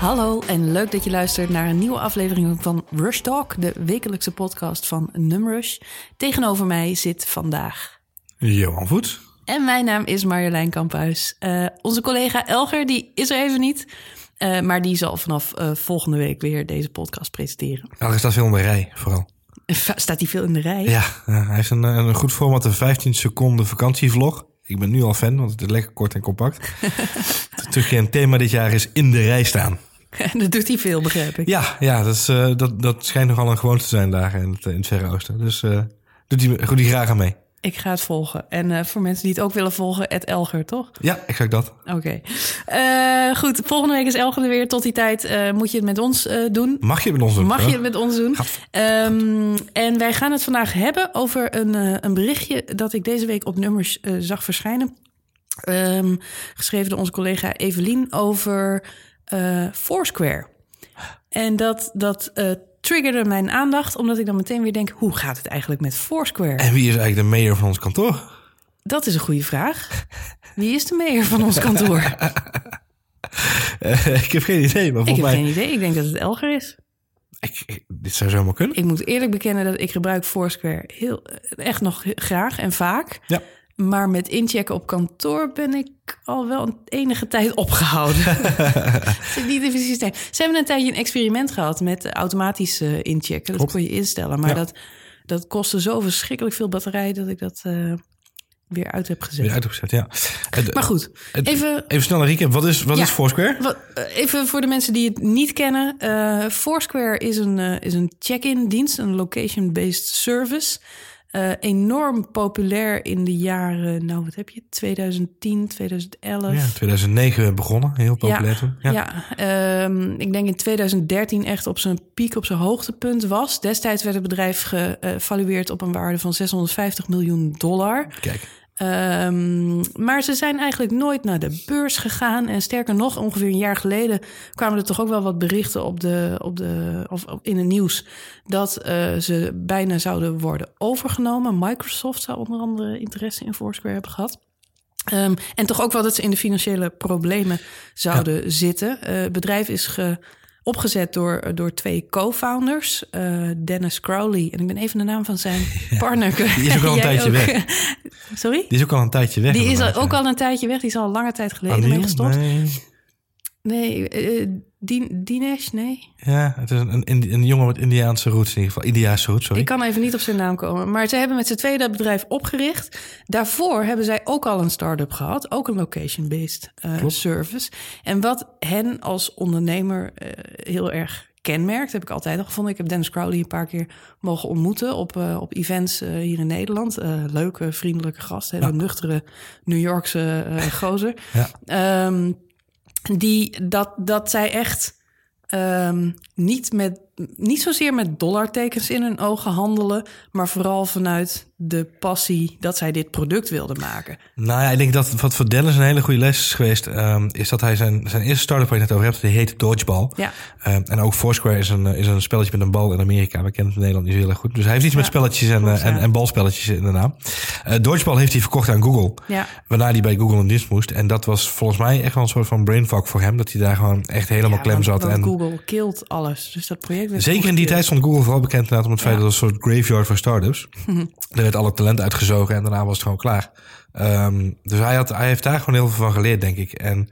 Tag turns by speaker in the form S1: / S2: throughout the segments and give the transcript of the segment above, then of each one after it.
S1: Hallo en leuk dat je luistert naar een nieuwe aflevering van Rush Talk, de wekelijkse podcast van Numrush. Tegenover mij zit vandaag.
S2: Johan Voet.
S1: En mijn naam is Marjolein Kamphuis. Uh, onze collega Elger, die is er even niet. Uh, maar die zal vanaf uh, volgende week weer deze podcast presenteren.
S2: Elger staat veel in de rij, vooral.
S1: Staat hij veel in de rij?
S2: Ja, hij heeft een, een goed format, een 15 seconden vakantievlog. Ik ben nu al fan, want het is lekker kort en compact. Terug een thema dit jaar is in de rij staan.
S1: dat doet hij veel, begrijp ik.
S2: Ja, ja dat, is, uh, dat, dat schijnt nogal een gewoonte te zijn daar in het, in het Verre Oosten. Dus uh, doet hij, doet hij graag aan mee.
S1: Ik ga het volgen. En uh, voor mensen die het ook willen volgen, Ed Elger, toch?
S2: Ja, exact dat.
S1: Oké. Okay. goed, volgende week is Elger er weer. Tot die tijd moet je het met ons doen.
S2: Mag je het met ons doen?
S1: Mag je het met ons doen. Um, en wij gaan het vandaag hebben over een, een berichtje... dat ik deze week op nummers zag verschijnen. Um, geschreven door onze collega Evelien over Foursquare. En dat, dat triggerde mijn aandacht, omdat ik dan meteen weer denk: hoe gaat het eigenlijk met Foursquare?
S2: En wie is eigenlijk de mayor van ons kantoor?
S1: Dat is een goede vraag. Wie is de mayor van ons kantoor?
S2: uh, ik heb geen idee. Maar
S1: ik heb
S2: mij...
S1: geen idee. Ik denk dat het Elger is.
S2: Ik, ik, dit zou zomaar kunnen.
S1: Ik moet eerlijk bekennen dat ik gebruik Foursquare heel, echt nog graag en vaak.
S2: Ja.
S1: Maar met inchecken op kantoor ben ik al wel een enige tijd opgehouden. Zit niet in systeem. Ze hebben een tijdje een experiment gehad met automatisch uh, inchecken. Dat Klopt. kon je instellen. Maar ja. dat, dat kostte zo verschrikkelijk veel batterij dat ik dat uh, weer uit heb gezet.
S2: Weer uit heb gezet, ja.
S1: Maar goed, even...
S2: Even snel een recap. Wat is, wat
S1: ja,
S2: is Foursquare?
S1: Wat, uh, even voor de mensen die het niet kennen. Uh, Foursquare is een, is een check-in dienst, een location-based service... Uh, enorm populair in de jaren, nou wat heb je, 2010, 2011.
S2: Ja, 2009 begonnen, heel populair
S1: ja,
S2: toen.
S1: Ja, ja um, ik denk in 2013 echt op zijn piek, op zijn hoogtepunt was. Destijds werd het bedrijf geëvalueerd op een waarde van 650 miljoen dollar.
S2: Kijk.
S1: Um, maar ze zijn eigenlijk nooit naar de beurs gegaan. En sterker nog, ongeveer een jaar geleden kwamen er toch ook wel wat berichten op de, op de, of in het nieuws. Dat uh, ze bijna zouden worden overgenomen. Microsoft zou onder andere interesse in Foursquare hebben gehad. Um, en toch ook wel dat ze in de financiële problemen zouden ja. zitten. Uh, het bedrijf is ge, opgezet door, door twee co-founders, uh, Dennis Crowley. En ik ben even de naam van zijn ja,
S2: Die
S1: partner.
S2: is ook al een tijdje
S1: ook.
S2: weg.
S1: Sorry?
S2: Die is ook al een tijdje weg.
S1: Die is al, ook al een tijdje weg. Die is al een lange tijd geleden
S2: Anil?
S1: mee gestopt.
S2: Nee.
S1: Nee, uh, Din, Dinesh, nee.
S2: Ja, het is een, een, een jongen met Indiaanse roots in ieder geval. Indiaanse roots, sorry.
S1: Ik kan even niet op zijn naam komen. Maar ze hebben met z'n tweeën dat bedrijf opgericht. Daarvoor hebben zij ook al een start-up gehad. Ook een location-based uh, service. En wat hen als ondernemer uh, heel erg kenmerkt, heb ik altijd al gevonden. Ik heb Dennis Crowley een paar keer mogen ontmoeten op, uh, op events uh, hier in Nederland. Uh, leuke, vriendelijke gast, hele ja. nuchtere New Yorkse gozer.
S2: Ja.
S1: Um, die dat, dat zij echt um, niet, met, niet zozeer met dollartekens in hun ogen handelen, maar vooral vanuit de passie dat zij dit product wilden maken.
S2: Nou ja, ik denk dat wat voor Dennis een hele goede les is geweest, um, is dat hij zijn, zijn eerste start-up waar je het over hebt, die heet Dodgeball.
S1: Ja.
S2: Um, en ook Foursquare is een, is een spelletje met een bal in Amerika. We kennen het in Nederland niet zo heel erg goed. Dus hij heeft iets ja. met spelletjes en, uh, en, en balspelletjes in de naam. Uh, Dodgeball heeft hij verkocht aan Google.
S1: Ja.
S2: Waarna hij bij Google in dienst moest. En dat was volgens mij echt wel een soort van brainfuck voor hem. Dat hij daar gewoon echt helemaal klem zat.
S1: Want
S2: en
S1: Google killt alles. Dus dat project
S2: Zeker in die tijd stond Google vooral bekend om het feit dat het een soort graveyard voor startups. er werd alle talent uitgezogen en daarna was het gewoon klaar. Um, dus hij, had, hij heeft daar gewoon heel veel van geleerd, denk ik. En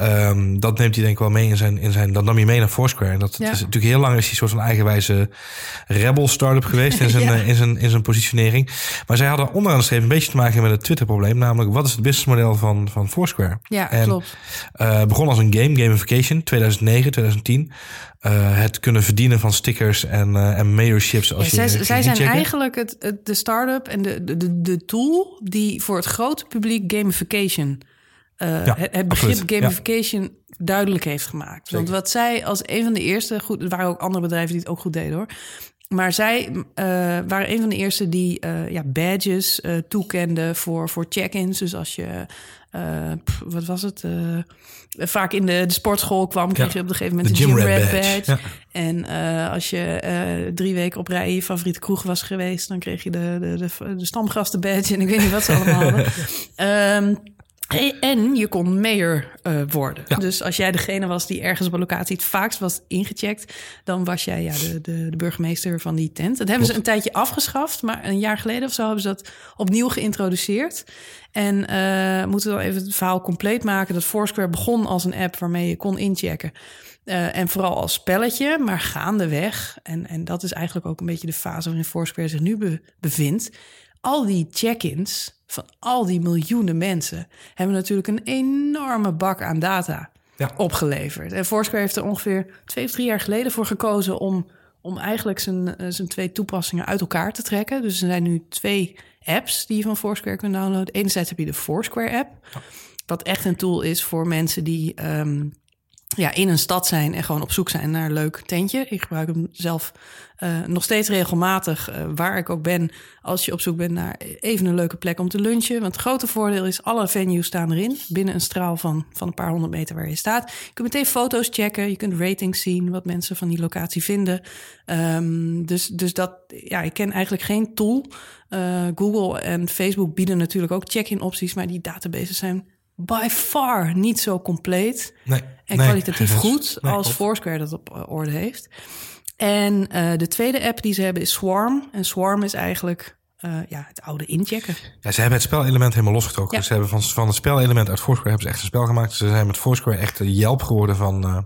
S2: um, dat neemt hij denk ik wel mee in zijn, in zijn... Dat nam hij mee naar Foursquare. En dat
S1: Ja.
S2: is natuurlijk heel lang is hij een soort van eigenwijze rebel startup geweest... in zijn,
S1: Ja.
S2: eh, in, zijn, in zijn positionering. Maar zij hadden onderaan de streep een beetje te maken met het Twitter-probleem. Namelijk, wat is het businessmodel van, van Foursquare?
S1: Ja,
S2: En,
S1: klopt.
S2: Uh, begon als een game, gamification, 2009, 2010. Uh, het kunnen verdienen van stickers en, uh, en mayorships. Als
S1: Ja,
S2: je
S1: zij, zij zijn eigenlijk het, het, de start-up en de, de, de, de tool die voor het grote publiek gamification, uh,
S2: Ja,
S1: het, het begrip
S2: ja.
S1: gamification duidelijk heeft gemaakt.
S2: Zeker.
S1: Want wat zij als een van de eerste, goed, er waren ook andere bedrijven die het ook goed deden hoor. Maar zij uh, waren een van de eerste die uh, ja, badges toekenden voor, voor check-ins. Dus als je, uh, pff, wat was het? Uh, vaak in de, de sportschool kwam, kreeg
S2: Ja,
S1: je op een gegeven moment
S2: de
S1: een
S2: gym
S1: gym
S2: rat
S1: rat
S2: badge,
S1: badge.
S2: ja.
S1: En uh, als je drie weken op rij in je favoriete kroeg was geweest, dan kreeg je de, de, de, de stamgasten badge en ik weet niet wat ze allemaal hadden. Um, En je kon mayor uh, worden. Dus als jij degene was die ergens op een locatie het vaakst was ingecheckt, dan was jij ja, de, de, de burgemeester van die tent. Dat hebben ze een tijdje afgeschaft, maar een jaar geleden of zo hebben ze dat opnieuw geïntroduceerd. En uh, moeten we dan even het verhaal compleet maken. Dat Foursquare begon als een app waarmee je kon inchecken. Uh, en vooral als spelletje, maar gaandeweg. En, en dat is eigenlijk ook een beetje de fase waarin Foursquare zich nu be, bevindt. Al die check-ins van al die miljoenen mensen hebben natuurlijk een enorme bak aan data ja. opgeleverd. En Foursquare heeft er ongeveer twee of drie jaar geleden voor gekozen om, om eigenlijk zijn, eh, zijn twee toepassingen uit elkaar te trekken. Dus er zijn nu twee apps die je van Foursquare kunt downloaden. Enerzijds heb je de Foursquare app, wat echt een tool is voor mensen die um, ja, in een stad zijn en gewoon op zoek zijn naar een leuk tentje. Ik gebruik hem zelf uh, nog steeds regelmatig, uh, waar ik ook ben, als je op zoek bent naar even een leuke plek om te lunchen. Want het grote voordeel is, alle venues staan erin, binnen een straal van, van een paar honderd meter waar je staat. Je kunt meteen foto's checken, je kunt ratings zien, wat mensen van die locatie vinden. Um, dus, dus dat, ja, ik ken eigenlijk geen tool. Uh, Google en Facebook bieden natuurlijk ook check-in opties, maar die databases zijn by far niet zo compleet
S2: nee,
S1: en kwalitatief goed als Foursquare dat op eh, orde heeft. En uh, de tweede app die ze hebben is Swarm. En Swarm is eigenlijk uh, ja, het oude inchecken.
S2: Ja, ze hebben het spelelement helemaal losgetrokken. Ja. ze hebben van, van het spelelement uit Foursquare hebben ze echt een spel gemaakt. Ze zijn met Foursquare echt de Yelp geworden van, uh,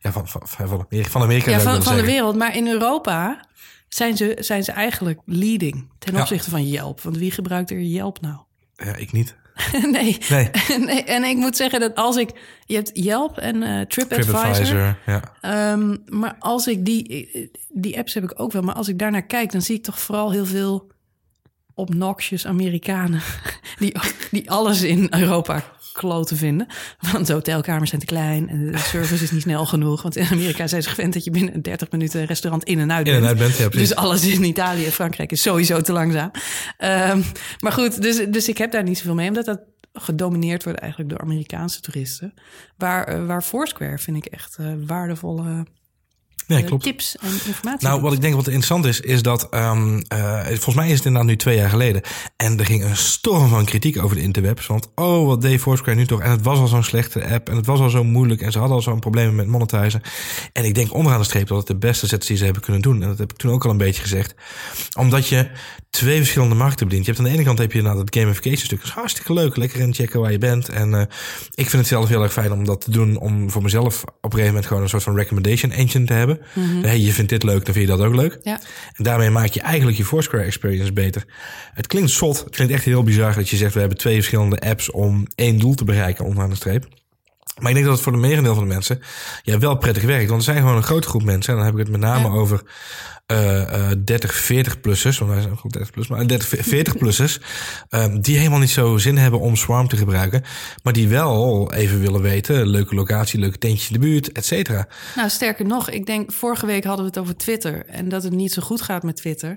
S2: ja, van, van, van, van Amerika.
S1: Ja, van, van de wereld. Maar in Europa zijn ze, zijn ze eigenlijk leading ten opzichte ja. van Yelp. Want wie gebruikt er Yelp nou?
S2: Ja, ik niet.
S1: nee. Nee. nee. En ik moet zeggen dat als ik... Je hebt Yelp en uh, TripAdvisor. TripAdvisor ja. Um, maar als ik die... Die apps heb ik ook wel. Maar als ik daarnaar kijk, dan zie ik toch vooral heel veel obnoxious Amerikanen... die, die alles in Europa kloten vinden. Want de hotelkamers zijn te klein en de service is niet snel genoeg. Want in Amerika zijn ze gewend dat je binnen 30 minuten een restaurant in en uit
S2: bent. In en uit bent ja,
S1: dus alles in Italië en Frankrijk is sowieso te langzaam. Um, maar goed, dus, dus ik heb daar niet zoveel mee, omdat dat gedomineerd wordt eigenlijk door Amerikaanse toeristen. Waar, uh, waar Foursquare vind ik echt uh, waardevolle
S2: Nee, klopt.
S1: tips en informatie.
S2: Nou, wat ik denk wat interessant is, is dat um, uh, volgens mij is het inderdaad nu twee jaar geleden. En er ging een storm van kritiek over de interwebs. Want oh, wat deed Foursquare nu toch? En het was al zo'n slechte app. En het was al zo moeilijk. En ze hadden al zo'n problemen met monetizen. En ik denk onderaan de streep dat het de beste zet die ze hebben kunnen doen. En dat heb ik toen ook al een beetje gezegd. Omdat je twee verschillende markten bedient. Je hebt aan de ene kant heb je nou dat gamification stuk. Dat is hartstikke leuk. Lekker inchecken waar je bent. En uh, ik vind het zelf heel erg fijn om dat te doen. Om voor mezelf op een gegeven moment gewoon een soort van recommendation engine te hebben. Mm -hmm. Hey, je vindt dit leuk, dan vind je dat ook leuk.
S1: Ja.
S2: En daarmee maak je eigenlijk je Foursquare experience beter. Het klinkt zot. Het klinkt echt heel bizar dat je zegt... we hebben twee verschillende apps om één doel te bereiken onderaan de streep. Maar ik denk dat het voor de merendeel van de mensen ja, wel prettig werkt. Want er zijn gewoon een grote groep mensen. En dan heb ik het met name ja. over uh, uh, 30, 40 plussers. Want wij zijn ook 30 plus, maar 30, 40 plussers. Um, die helemaal niet zo zin hebben om Swarm te gebruiken. Maar die wel even willen weten. Leuke locatie, leuke tentjes in de buurt, et cetera.
S1: Nou, sterker nog. Ik denk, vorige week hadden we het over Twitter. En dat het niet zo goed gaat met Twitter.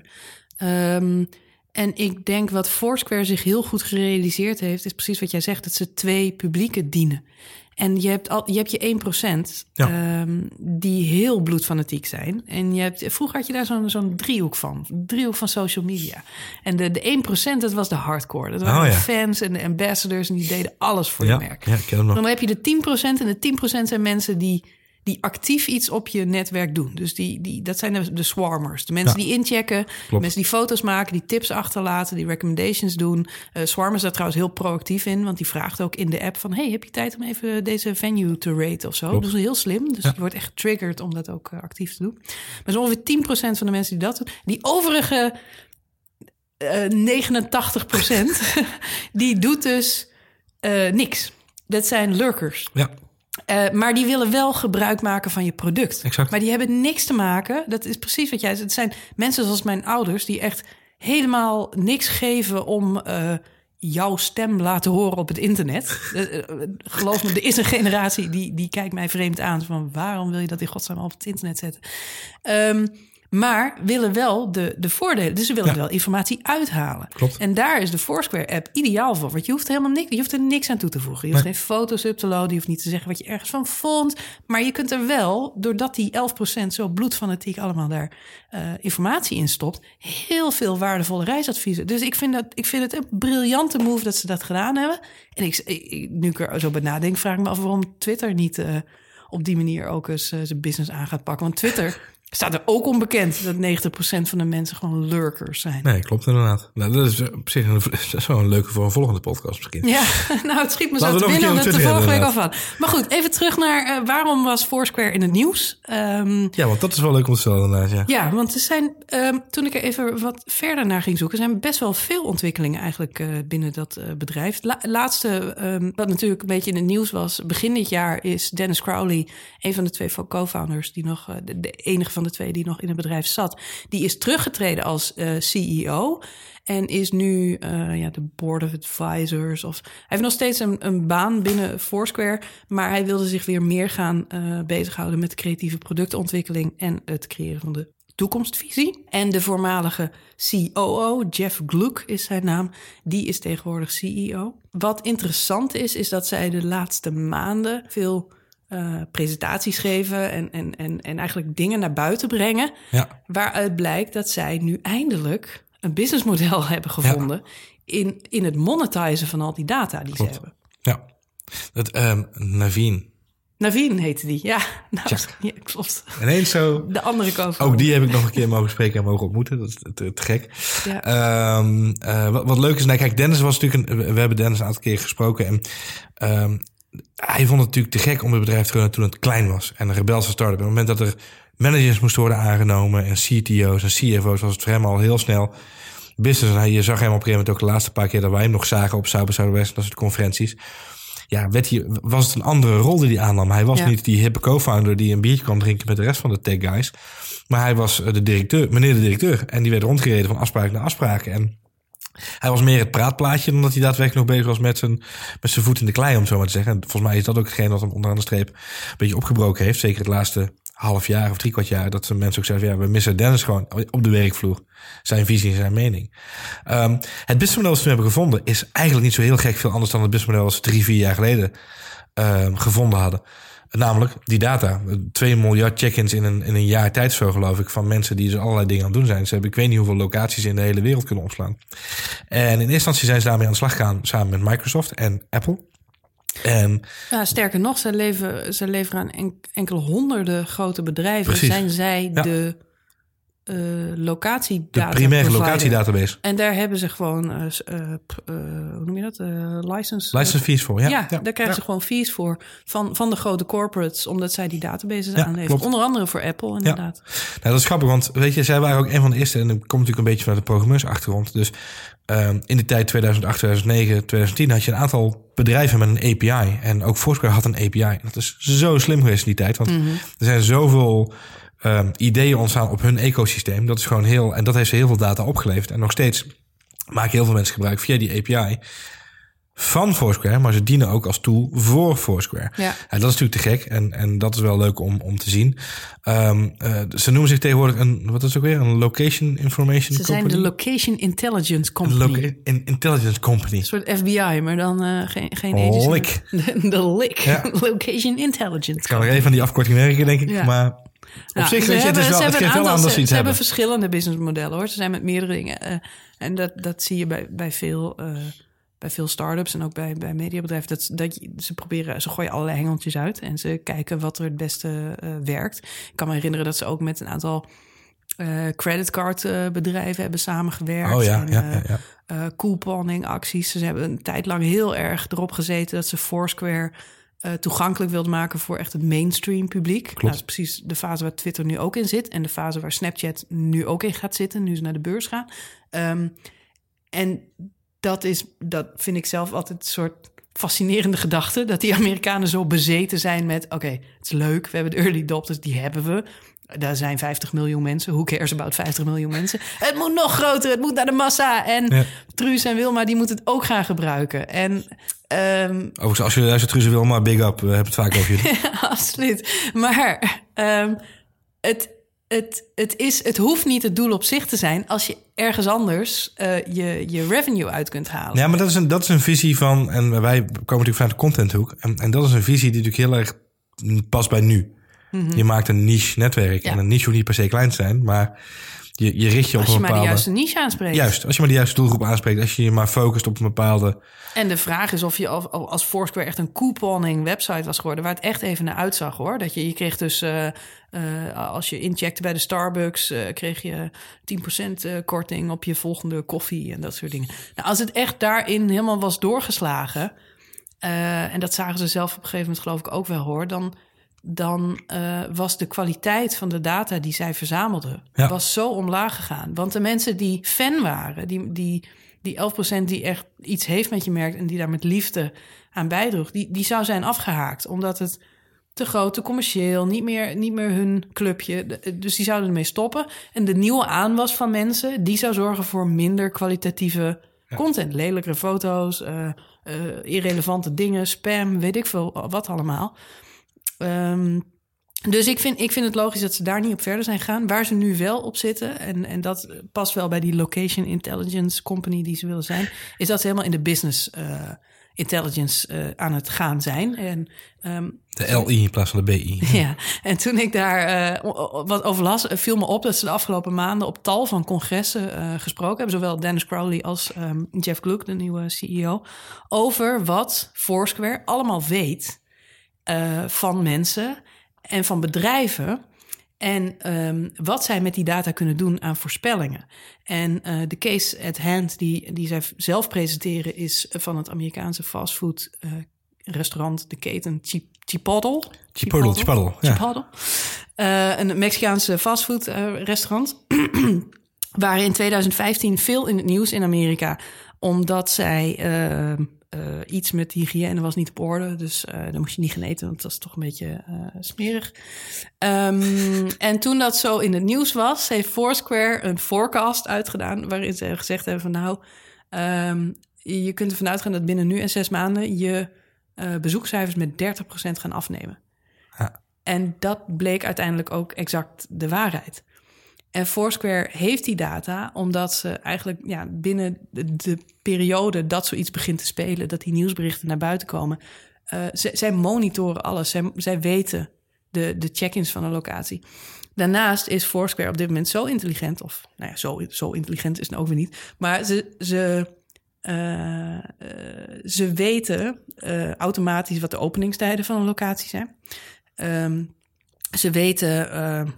S1: Um, en ik denk wat Foursquare zich heel goed gerealiseerd heeft, is precies wat jij zegt, dat ze twee publieken dienen. En je hebt, al, je, hebt je 1% ja. um, die heel bloedfanatiek zijn. En je hebt, vroeger had je daar zo'n zo'n driehoek van. Driehoek van social media. En de, de 1% dat was de hardcore. Dat waren oh, de fans en de ambassadors. En die deden alles voor je merk. Dan heb je de 10% en de 10% zijn mensen die die actief iets op je netwerk doen. Dus die, die, dat zijn de, de swarmers. De mensen ja. die inchecken, mensen die foto's maken, die tips achterlaten, die recommendations doen. Uh, swarmers daar trouwens heel proactief in, want die vraagt ook in de app van... hey, heb je tijd om even deze venue te raten of zo? Klopt. Dat is heel slim. Dus ja. je wordt echt getriggerd om dat ook uh, actief te doen. Maar zo ongeveer 10% van de mensen die dat doen. Die overige uh, 89% die doet dus niks. Dat zijn lurkers.
S2: Ja.
S1: Uh, maar die willen wel gebruik maken van je product.
S2: Exact.
S1: Maar die hebben niks te maken. Dat is precies wat jij zegt. Het zijn mensen zoals mijn ouders die echt helemaal niks geven om uh, jouw stem laten horen op het internet. Uh, geloof me, er is een generatie die, die kijkt mij vreemd aan. Van waarom wil je dat in godsnaam op het internet zetten? Um, Maar willen wel de, de voordelen. Dus ze willen
S2: Ja.
S1: wel informatie uithalen.
S2: Klopt.
S1: En daar is de Foursquare-app ideaal voor. Want je hoeft helemaal niks, je hoeft er niks aan toe te voegen. Je hoeft
S2: Nee.
S1: geen foto's up te loaden. Je hoeft niet te zeggen wat je ergens van vond. Maar je kunt er wel, doordat die 11% zo bloedfanatiek allemaal daar eh, informatie in stopt, heel veel waardevolle reisadviezen. Dus ik vind, dat, ik vind het een briljante move dat ze dat gedaan hebben. En ik, ik- nu ik er zo bij nadenk, vraag ik me af waarom Twitter niet eh, op die manier ook eens eh, zijn business aan gaat pakken. Want Twitter staat er ook onbekend dat 90% van de mensen gewoon lurkers zijn.
S2: Nee, klopt inderdaad. Nou, dat is op zich een, dat is wel een leuke voor een volgende podcast misschien.
S1: Ja, nou, het schiet me
S2: Laten
S1: zo te binnen dat de vorige week al van. Maar goed, even terug naar eh, waarom was Foursquare in het nieuws? Ehm,
S2: Ja, want dat is wel leuk om te stellen inderdaad, ja.
S1: ja, want er zijn, ehm, toen ik er even wat verder naar ging zoeken, zijn best wel veel ontwikkelingen eigenlijk eh, binnen dat eh, bedrijf. La- laatste, ehm, wat natuurlijk een beetje in het nieuws was, begin dit jaar is Dennis Crowley, een van de twee co-founders, die nog, de, de enige van de twee die nog in het bedrijf zat, die is teruggetreden als eh, CEO. En is nu eh, ja, de board of advisors. Of, hij heeft nog steeds een, een baan binnen Foursquare. Maar hij wilde zich weer meer gaan eh, bezighouden met creatieve productontwikkeling en het creëren van de toekomstvisie. En de voormalige COO, Jeff Gluck is zijn naam, die is tegenwoordig CEO. Wat interessant is, is dat zij de laatste maanden veel eh, presentaties geven en, en, en, en eigenlijk dingen naar buiten brengen.
S2: Ja,
S1: Waaruit blijkt dat zij nu eindelijk een businessmodel hebben gevonden in, in het monetizen van al die data die
S2: Klopt.
S1: ze hebben.
S2: ja. Dat, ehm Naveen.
S1: Naveen heette die, ja. Nou, ja, klopt.
S2: Ineens zo...
S1: De andere kant.
S2: Ook die heb ik nog een keer mogen spreken en mogen ontmoeten. Dat is te, gek.
S1: Ja.
S2: Ehm, eh, wat, wat leuk is, nou, kijk, Dennis was natuurlijk een, we hebben Dennis een aantal keer gesproken en ehm, hij vond het natuurlijk te gek om het bedrijf te runnen toen het klein was en een rebelse start-up. Op het moment dat er managers moesten worden aangenomen en CTO's en CFO's was het voor hem al heel snel business. En hij, je zag hem op een gegeven moment ook de laatste paar keer dat wij hem nog zagen op South Southwest, dat soort conferenties. Ja, werd hij, was het een andere rol die hij aannam. Hij was
S1: Ja.
S2: niet die hippe co-founder die een biertje kwam drinken met de rest van de tech guys. Maar hij was de directeur, meneer de directeur. En die werd rondgereden van afspraak naar afspraak. En hij was meer het praatplaatje dan dat hij daadwerkelijk nog bezig was met zijn, met zijn voet in de klei, om zo maar te zeggen. En volgens mij is dat ook hetgeen wat hem onderaan de streep een beetje opgebroken heeft. Zeker het laatste half jaar of drie kwart jaar. Dat de mensen ook zeggen, ja, we missen Dennis gewoon op de werkvloer. Zijn visie en zijn mening. Ehm, het businessmodel dat we hebben gevonden is eigenlijk niet zo heel gek veel anders dan het businessmodel dat we drie, vier jaar geleden ehm, gevonden hadden. Namelijk die data. 2 miljard check-ins in een, in een jaar tijd zo geloof ik. Van mensen die dus allerlei dingen aan het doen zijn. Ze hebben ik weet niet hoeveel locaties in de hele wereld kunnen opslaan. En in eerste instantie zijn ze daarmee aan de slag gegaan samen met Microsoft en Apple. En
S1: Ja, sterker nog, ze leveren, ze leveren aan en- enkele honderden grote bedrijven.
S2: Precies.
S1: Zijn zij
S2: Ja.
S1: de eh
S2: de
S1: locatiedata
S2: primaire locatiedatabase.
S1: En daar hebben ze gewoon, eh, eh, eh, hoe noem je dat? Eh, license.
S2: License fees voor, ja.
S1: Ja, daar krijgen
S2: ja.
S1: ze gewoon fees voor van, van de grote corporates, omdat zij die databases
S2: Ja,
S1: aanleveren.
S2: klopt.
S1: Onder andere voor Apple, inderdaad.
S2: Nou, dat is grappig, want weet je, zij waren ook een van de eerste. En ik kom natuurlijk een beetje vanuit de programmeursachtergrond. Dus ehm, in de tijd 2008, 2009, 2010 had je een aantal bedrijven met een API. En ook Foursquare had een API. Dat is zo slim geweest in die tijd. Want er zijn zoveel ehm, ideeën ontstaan op hun ecosysteem. Dat is gewoon heel, en dat heeft ze heel veel data opgeleverd. En nog steeds maken heel veel mensen gebruik via die API van Foursquare, maar ze dienen ook als tool voor Foursquare.
S1: Ja.
S2: dat is natuurlijk te gek en, en dat is wel leuk om, om te zien. Ehm, eh, ze noemen zich tegenwoordig een, wat is het ook weer, een Location Information
S1: Ze zijn
S2: Company?
S1: de Location Intelligence
S2: Een
S1: Company.
S2: in- Intelligence Company.
S1: Een soort FBI, maar dan eh, geen, geen agency.
S2: Lik.
S1: De, de LIC.
S2: Ja.
S1: Location Intelligence.
S2: Ik kan er even van die afkorting werken, denk ik.
S1: Ja.
S2: Maar op
S1: Nou,
S2: zich,
S1: ze
S2: je, het,
S1: hebben-
S2: is wel,
S1: ze
S2: het
S1: hebben
S2: wel
S1: aantal-
S2: dat ze iets
S1: ze hebben
S2: hebben.
S1: verschillende businessmodellen hoor. Ze zijn met meerdere dingen. eh, en dat, dat zie je bij, bij veel, eh, bij veel start-ups en ook bij, bij mediabedrijven. Dat, dat ze proberen, ze gooien allerlei hengeltjes uit en ze kijken wat er het beste eh, werkt. Ik kan me herinneren dat ze ook met een aantal eh creditcardbedrijven hebben samengewerkt.
S2: Oh ja,
S1: en,
S2: ja, ja, ja.
S1: couponing acties. Ze hebben een tijd lang heel erg erop gezeten dat ze Foursquare eh, toegankelijk wilden maken voor echt het mainstream publiek. Nou, dat is precies de fase waar Twitter nu ook in zit en de fase waar Snapchat nu ook in gaat zitten, nu ze naar de beurs gaan. Ehm, en dat is, dat vind ik zelf altijd een soort fascinerende gedachte. Dat die Amerikanen zo bezeten zijn met... oké, het is leuk, we hebben de early adopters, die hebben we. Daar zijn 50 miljoen mensen. Who cares about 50 miljoen mensen? Het moet nog groter, het moet naar de massa. En
S2: Ja.
S1: Truus en Wilma, die moeten het ook gaan gebruiken. En ehm,
S2: Overigens, als je luistert, Truus Wilma, big up. We hebben het vaak over jullie.
S1: absoluut. Maar ehm, het, het, het, is, het hoeft niet het doel op zich te zijn als je ergens anders uh, je, je revenue uit kunt halen.
S2: Ja, maar dat is een, dat is een visie van, en wij komen natuurlijk vanuit de contenthoek, en, en dat is een visie die natuurlijk heel erg past bij nu. Je maakt een niche netwerk. En een niche hoeft niet per se klein te zijn, maar je, je richt je op een bepaalde...
S1: Als je maar de juiste niche aanspreekt.
S2: Juist, als je maar de juiste doelgroep aanspreekt. Als je je maar focust op een bepaalde...
S1: En de vraag is of je als Foursquare echt een couponing website was geworden... waar het echt even naar uitzag, hoor. Dat je, je kreeg dus... Uh, uh, als je incheckte bij de Starbucks... Uh, kreeg je 10% korting op je volgende koffie en dat soort dingen. Nou, als het echt daarin helemaal was doorgeslagen... en dat zagen ze zelf op een gegeven moment geloof ik ook wel, hoor... dan dan uh, was de kwaliteit van de data die zij verzamelden ja. was zo omlaag gegaan. Want de mensen die fan waren, die, die, die 11% die echt iets heeft met je merk en die daar met liefde aan bijdroeg, die, die zou zijn afgehaakt. Omdat het te groot, te commercieel, niet meer, niet meer hun clubje. Dus die zouden ermee stoppen. En de nieuwe aanwas van mensen, die zou zorgen voor minder kwalitatieve content. Lelijkere foto's, uh, uh, irrelevante dingen, spam, weet ik veel wat allemaal. Um, dus ik vind, ik vind het logisch dat ze daar niet op verder zijn gegaan. Waar ze nu wel op zitten, en, en dat past wel bij die location intelligence company die ze willen zijn, is dat ze helemaal in de business uh, intelligence uh, aan het gaan zijn. En,
S2: um, de LI in plaats van de BI.
S1: Ja, en toen ik daar uh, wat over las, viel me op dat ze de afgelopen maanden op tal van congressen gesproken hebben, zowel Dennis Crowley als um, Jeff Gluck, de nieuwe CEO, over wat Foursquare allemaal weet uh, van mensen en van bedrijven. En um, wat zij met die data kunnen doen aan voorspellingen. En uh, de case at hand die, die zij zelf presenteren is van het Amerikaanse fastfood uh, restaurant, de keten Chipotle.
S2: Chipotle, Chipotle,
S1: Chipotle. Ja. een Mexicaanse fastfood restaurant. waren in 2015 veel in het nieuws in Amerika, omdat zij ehm, uh, iets met hygiëne was niet op orde. Dus uh, dan moest je niet gaan eten, want dat was toch een beetje uh, smerig. Um, en toen dat zo in het nieuws was, heeft Foursquare een forecast uitgedaan... waarin ze gezegd hebben van nou, um, je kunt ervan uitgaan dat binnen nu en zes maanden... je bezoekcijfers met 30% gaan afnemen. Ja. En dat bleek uiteindelijk ook exact de waarheid. En Foursquare heeft die data omdat ze eigenlijk ja, binnen de, periode dat zoiets begint te spelen, dat die nieuwsberichten naar buiten komen, uh, zij monitoren alles. Zij, weten de, de check-ins van een locatie. Daarnaast is Foursquare op dit moment zo intelligent, of nou ja, zo, zo intelligent is het ook weer niet, maar ze, ze, uh, uh, ze weten automatisch wat de openingstijden van een locatie zijn. Um, ze weten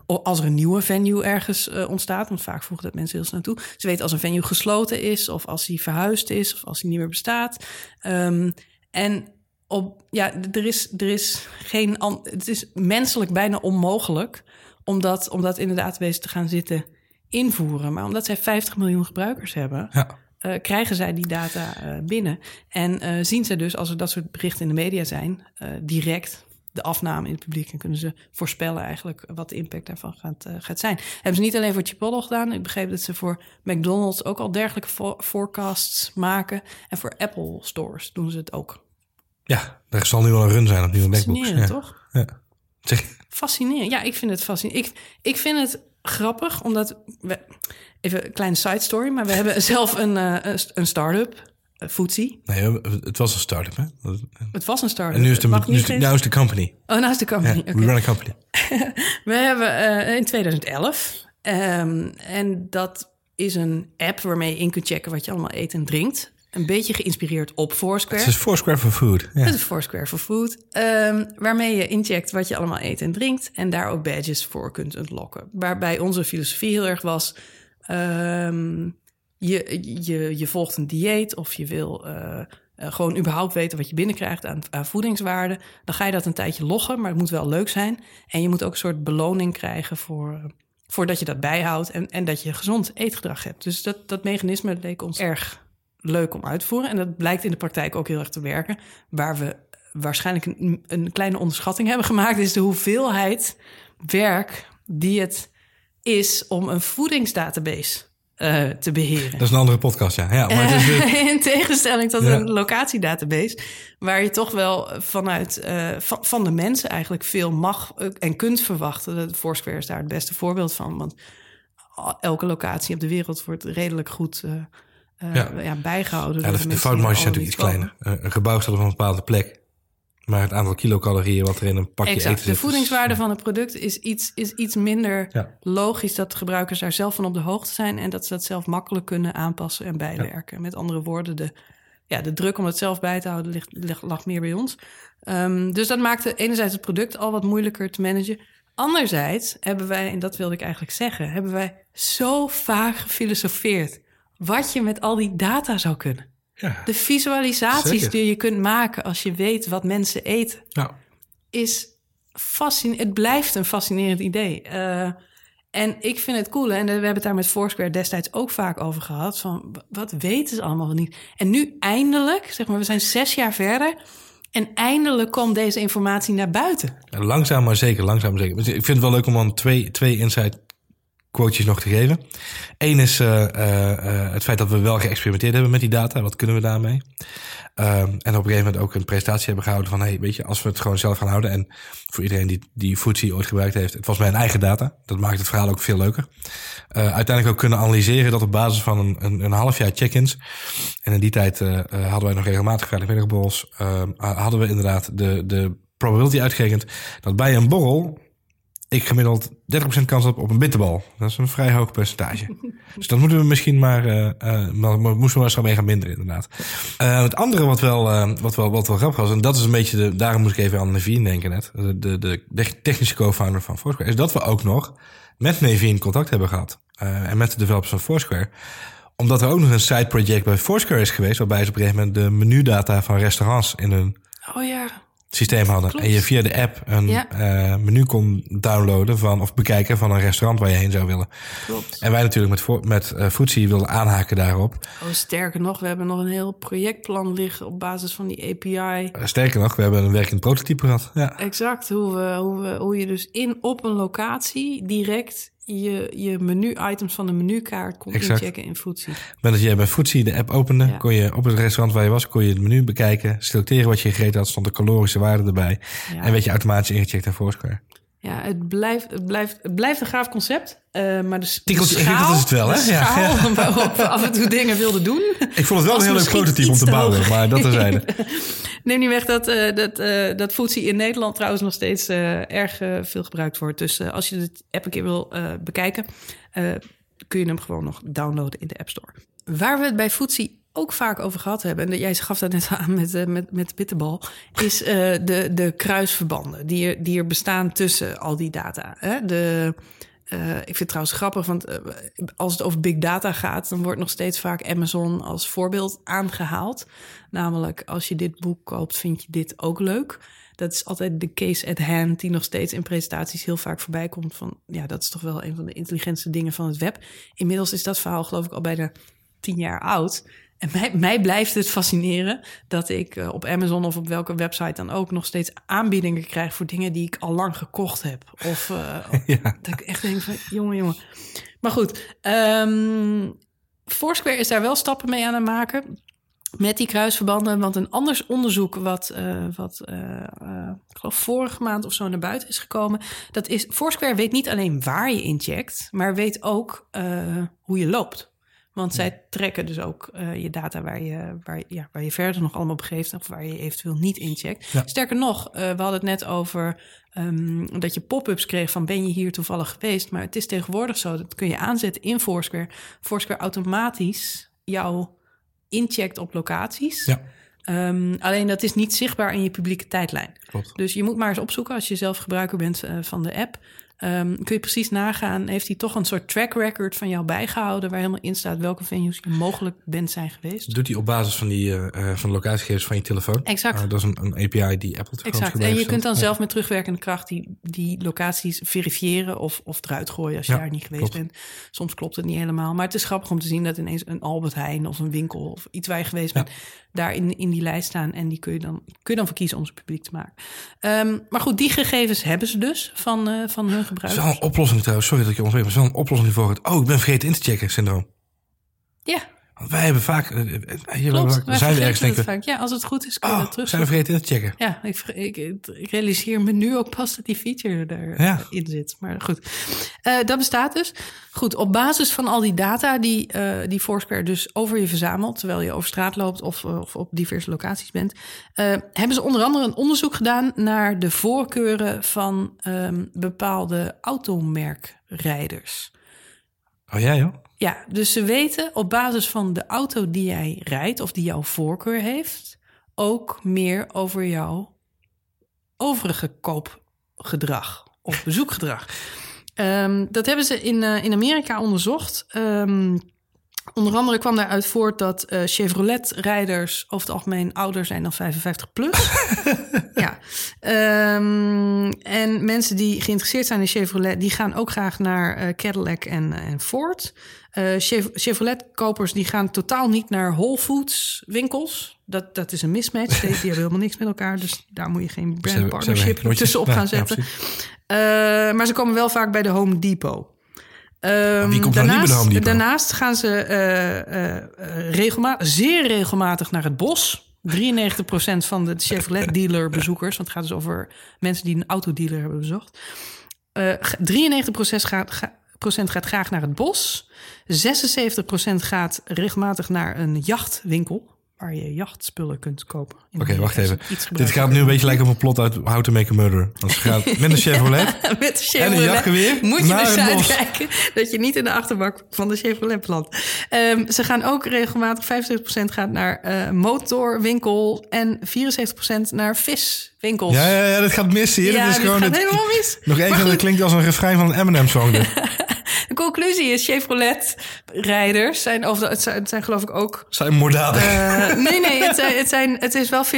S1: uh, als er een nieuwe venue ergens uh, ontstaat, want vaak vroegen dat mensen heel snel naartoe. Ze weten als een venue gesloten is, of als hij verhuisd is, of als hij niet meer bestaat. Um, en op, ja, er is, er is geen. Het is menselijk bijna onmogelijk om dat, om dat in de database te gaan zitten invoeren. Maar omdat zij 50 miljoen gebruikers hebben. Ja. Uh, krijgen zij die data uh, binnen. En uh, zien ze dus, als er dat soort berichten in de media zijn, direct de afname in het publiek en kunnen ze voorspellen eigenlijk wat de impact daarvan gaat, uh, gaat zijn. Hebben ze niet alleen voor Chipotle gedaan. Ik begreep dat ze voor McDonald's ook al dergelijke forecasts maken. En voor Apple stores doen ze het ook.
S2: Ja, er zal nu wel een run zijn op nieuwe MacBooks.
S1: Toch? Ja. Zeg. Fascinerend. Ja, ik vind het fascinerend. Ik, ik vind het grappig, omdat... We, even een kleine side story, maar we hebben zelf een, uh, een start-up uh,
S2: Nee, het was een start-up, hè?
S1: Het was een start-up.
S2: En nu is, de, nu, is de, nou is de company.
S1: Oh, nou is de company.
S2: Okay. We run a company.
S1: we hebben uh, in 2011. Um, en dat is een app waarmee je in kunt checken wat je allemaal eet en drinkt. Een beetje geïnspireerd op Foursquare.
S2: Het is Foursquare for Food.
S1: Ja. Het is Foursquare for Food. Um, waarmee je incheckt wat je allemaal eet en drinkt. En daar ook badges voor kunt ontlokken. Waarbij onze filosofie heel erg was... Um, je, je, je volgt een dieet of je wil uh, gewoon überhaupt weten wat je binnenkrijgt aan, aan voedingswaarde, dan ga je dat een tijdje loggen, maar het moet wel leuk zijn. En je moet ook een soort beloning krijgen voor, voordat je dat bijhoudt en, en dat je gezond eetgedrag hebt. Dus dat, dat mechanisme leek ons erg leuk om uit te voeren. En dat blijkt in de praktijk ook heel erg te werken. Waar we waarschijnlijk een, een kleine onderschatting hebben gemaakt, is de hoeveelheid werk die het is om een voedingsdatabase eh, te beheren.
S2: Dat is een andere podcast, ja. ja maar het is de-
S1: In tegenstelling tot
S2: Ja.
S1: een locatiedatabase, waar je toch wel vanuit eh, van, van de mensen eigenlijk veel mag eh, en kunt verwachten. Foursquare is daar het beste voorbeeld van. Want elke locatie op de wereld wordt redelijk goed eh, eh,
S2: Ja.
S1: ja. bijgehouden.
S2: ja, de, de foutmarges zijn natuurlijk iets kleiner. Eh, een gebouw staat op een bepaalde plek. Maar het aantal kilocalorieën wat er in een pakje
S1: Exact.
S2: eten zit...
S1: De voedingswaarde van het product is iets, is iets minder
S2: Ja.
S1: logisch dat de gebruikers daar zelf van op de hoogte zijn en dat ze dat zelf makkelijk kunnen aanpassen en bijwerken. Met andere woorden, de, ja, de druk om het zelf bij te houden ligt, ligt, lag meer bij ons. Ehm, dus dat maakte enerzijds het product al wat moeilijker te managen. Anderzijds hebben wij, en dat wilde ik eigenlijk zeggen, hebben wij zo vaak gefilosofeerd wat je met al die data zou kunnen.
S2: Ja.
S1: De visualisaties
S2: Zeker.
S1: die je kunt maken als je weet wat mensen eten
S2: Nou,
S1: is fascinerend. Het blijft een fascinerend idee. Eh, en ik vind het cool. hè, En we hebben het daar met Foursquare destijds ook vaak over gehad. Van wat weten ze allemaal niet? En nu eindelijk, zeg maar, we zijn zes jaar verder. En eindelijk komt deze informatie naar buiten.
S2: langzaam maar zeker, langzaam maar zeker. Ik vind het wel leuk om dan twee, twee insight quotejes nog te geven. Eén is eh, eh, eh, het feit dat we wel geëxperimenteerd hebben met die data. Wat kunnen we daarmee? Ehm, en op een gegeven moment ook een presentatie hebben gehouden van... hey, weet je, als we het gewoon zelf gaan houden... en voor iedereen die, die Foodsie ooit gebruikt heeft... het was mijn eigen data. Dat maakt het verhaal ook veel leuker. Uiteindelijk ook kunnen analyseren dat op basis van een, een, een half jaar check-ins... en in die tijd hadden wij nog regelmatig vrijdagmiddagborrels... ehm, hadden we inderdaad de, de probability uitgerekend... dat bij een borrel ik gemiddeld 30% kans heb op een bitterbal. Dat is een vrij hoog percentage. dus dat moeten we misschien maar, maar moesten we maar eens gaan mee gaan minderen, inderdaad. Eh, het andere wat wel, wat, wel, wat wel grappig was, en dat is een beetje de, daarom moest ik even aan Naveen denken net, de, de, de, technische co-founder van Foursquare, is dat we ook nog met Naveen contact hebben gehad. Eh, en met de developers van Foursquare. Omdat er ook nog een side project bij Foursquare is geweest, waarbij ze op een gegeven moment de menudata van restaurants in hun
S1: Oh ja,
S2: systeem hadden.
S1: Klopt.
S2: En je via de app een
S1: Ja.
S2: eh, menu kon downloaden van of bekijken van een restaurant waar je heen zou willen.
S1: klopt.
S2: En wij natuurlijk met, met eh Foodsie wilden aanhaken daarop.
S1: Oh, sterker nog, we hebben nog een heel projectplan liggen op basis van die API.
S2: Eh, sterker nog, we hebben een werkend prototype gehad. Ja.
S1: Exact, hoe, we, hoe, we, hoe je dus in op een locatie direct je, je menu-items van de menukaart kon
S2: Exact.
S1: inchecken in Foodsie.
S2: Maar dat jij bij Foodsie de app opende,
S1: Ja.
S2: kon je op het restaurant waar je was, kon je het menu bekijken, selecteren wat je gegeten had, stond de calorische waarde erbij.
S1: Ja.
S2: En werd je automatisch ingecheckt naar Foursquare.
S1: Ja, het blijft, het blijft, het blijft een gaaf concept. eh, maar de, s- de schaal,
S2: is het wel, hè?
S1: de
S2: Ja,
S1: waarop we af en toe dingen wilden doen.
S2: Ik vond het wel een heel leuk prototype om te bouwen,
S1: hoog.
S2: maar dat terzijde.
S1: Neem niet weg dat, eh dat, eh dat Foodsie in Nederland trouwens nog steeds erg veel gebruikt wordt. Dus als je de app een keer wil bekijken, kun je hem gewoon nog downloaden in de App Store. Waar we het bij Foodsie ook vaak over gehad hebben, en jij gaf dat net aan met, eh, met, met bitterbal, is eh, de, de kruisverbanden die er, die er bestaan tussen al die data. Hè? De, eh, ik vind het trouwens grappig, want als het over big data gaat, dan wordt nog steeds vaak Amazon als voorbeeld aangehaald. Namelijk, als je dit boek koopt, vind je dit ook leuk. Dat is altijd de case at hand, die nog steeds in presentaties heel vaak voorbij komt. Van ja, dat is toch wel een van de intelligentste dingen van het web. Inmiddels is dat verhaal, geloof ik, al bijna tien jaar oud. En mij, mij blijft het fascineren dat ik eh, op Amazon of op welke website dan ook nog steeds aanbiedingen krijg voor dingen die ik al lang gekocht heb. Of eh,
S2: Ja.
S1: dat ik echt denk van, jongen, jongen. Maar goed, ehm, Foursquare is daar wel stappen mee aan het maken. Met die kruisverbanden. Want een anders onderzoek wat, eh, wat ik geloof vorige maand of zo naar buiten is gekomen. Dat is, Foursquare weet niet alleen waar je incheckt, maar weet ook hoe je loopt. Want zij trekken dus ook eh, je data waar je, waar, ja, waar je verder nog allemaal begeeft... of waar je eventueel niet incheckt.
S2: Ja.
S1: Sterker nog, eh, we hadden het net over ehm, dat je pop-ups kreeg van... ben je hier toevallig geweest? Maar het is tegenwoordig zo, dat kun je aanzetten in Foursquare. Foursquare automatisch jou incheckt op locaties.
S2: Ja.
S1: Ehm, alleen dat is niet zichtbaar in je publieke tijdlijn.
S2: Klopt.
S1: Dus je moet maar eens opzoeken als je zelf gebruiker bent eh, van de app. Ehm, kun je precies nagaan, heeft hij toch een soort track record van jou bijgehouden... waar helemaal in staat welke venues je mogelijk bent zijn geweest.
S2: doet hij op basis van, die, eh, eh, van de locatiegegevens van je telefoon.
S1: Exact.
S2: Eh, dat is een, een API die Apple
S1: Exact. En je kunt dan
S2: Ja.
S1: zelf met terugwerkende kracht die, die locaties verifiëren of, of eruit gooien als je
S2: Ja,
S1: daar niet geweest
S2: klopt.
S1: bent. Soms klopt het niet helemaal. Maar het is grappig om te zien dat ineens een Albert Heijn of een winkel of iets waar je geweest
S2: Ja.
S1: bent, daar in, in die lijst staan. En die kun je dan, kun je dan voor kiezen om ze publiek te maken. Ehm, maar goed, die gegevens hebben ze dus van, eh, van hun gebruikers.
S2: Het is wel een oplossing trouwens, sorry dat ik je onderbreek, maar het is wel een oplossing voor het... Oh, ik ben vergeten in te checken syndroom.
S1: Ja,
S2: want wij hebben vaak... eh, eh, Hier
S1: klopt.
S2: zijn we ergens denken...
S1: vaak. Ja, als het goed is, kun je
S2: Oh,
S1: terug.
S2: zijn we vergeten te checken.
S1: Ja, ik, ik, ik realiseer me nu ook pas dat die feature erin
S2: Ja.
S1: in zit. Maar goed, Eh, dat bestaat dus. Goed, op basis van al die data die, eh, die Foursquare dus over je verzamelt... terwijl je over straat loopt of, eh, of op diverse locaties bent... eh, hebben ze onder andere een onderzoek gedaan naar de voorkeuren van ehm, bepaalde automerkrijders.
S2: Oh, jij joh?
S1: Ja, dus ze weten op basis van de auto die jij rijdt of die jouw voorkeur heeft, ook meer over jouw overige koopgedrag of bezoekgedrag. Ehm, dat hebben ze in, eh, in Amerika onderzocht. Ehm, onder andere kwam daaruit voort dat eh, Chevrolet-rijders over het algemeen ouder zijn dan 55 plus. ja. Ehm, en mensen die geïnteresseerd zijn in Chevrolet, die gaan ook graag naar eh, Cadillac en, en Ford. Chev- Chevrolet-kopers die gaan totaal niet naar Whole Foods winkels. Dat, dat is een mismatch. Die, die hebben helemaal niks met elkaar. Dus daar moet je geen brand partnership tussenop gaan zetten. Eh, maar ze komen wel vaak bij de Home Depot.
S2: Wie komt niet bij de Home Depot?
S1: Daarnaast gaan ze eh, eh, eh, regelma- zeer regelmatig naar het bos. 93% van de Chevrolet dealer bezoekers, want het gaat dus over mensen die een autodealer hebben bezocht. Eh, 93% gaat, ga- gaat graag naar het bos. 76% gaat regelmatig naar een jachtwinkel. Waar je jachtspullen kunt kopen.
S2: Oké, wacht even. Dit gaat nu een beetje lijken op een plot uit How to Make a Murderer. Als je gaat met een Chevrolet
S1: Met de
S2: en een
S1: Chevrolet
S2: jachtgeweer
S1: moet je dus uitkijken dat je niet in de achterbak van de Chevrolet plant. Ehm, ze gaan ook regelmatig, 75% gaat naar eh, motorwinkel en 74% naar viswinkels.
S2: Ja, ja, ja, dat gaat mis hier.
S1: Ja,
S2: dat is
S1: dit
S2: gewoon
S1: gaat
S2: het-
S1: helemaal mis.
S2: Nog één keer, dat klinkt als een refrein van een Eminem song. dit.
S1: De conclusie is Chevrolet-rijders zijn, over de, het, zijn, het zijn geloof ik ook...
S2: Zijn moorddadig.
S1: eh, nee, nee, het, zijn, het, zijn, het is wel 50-50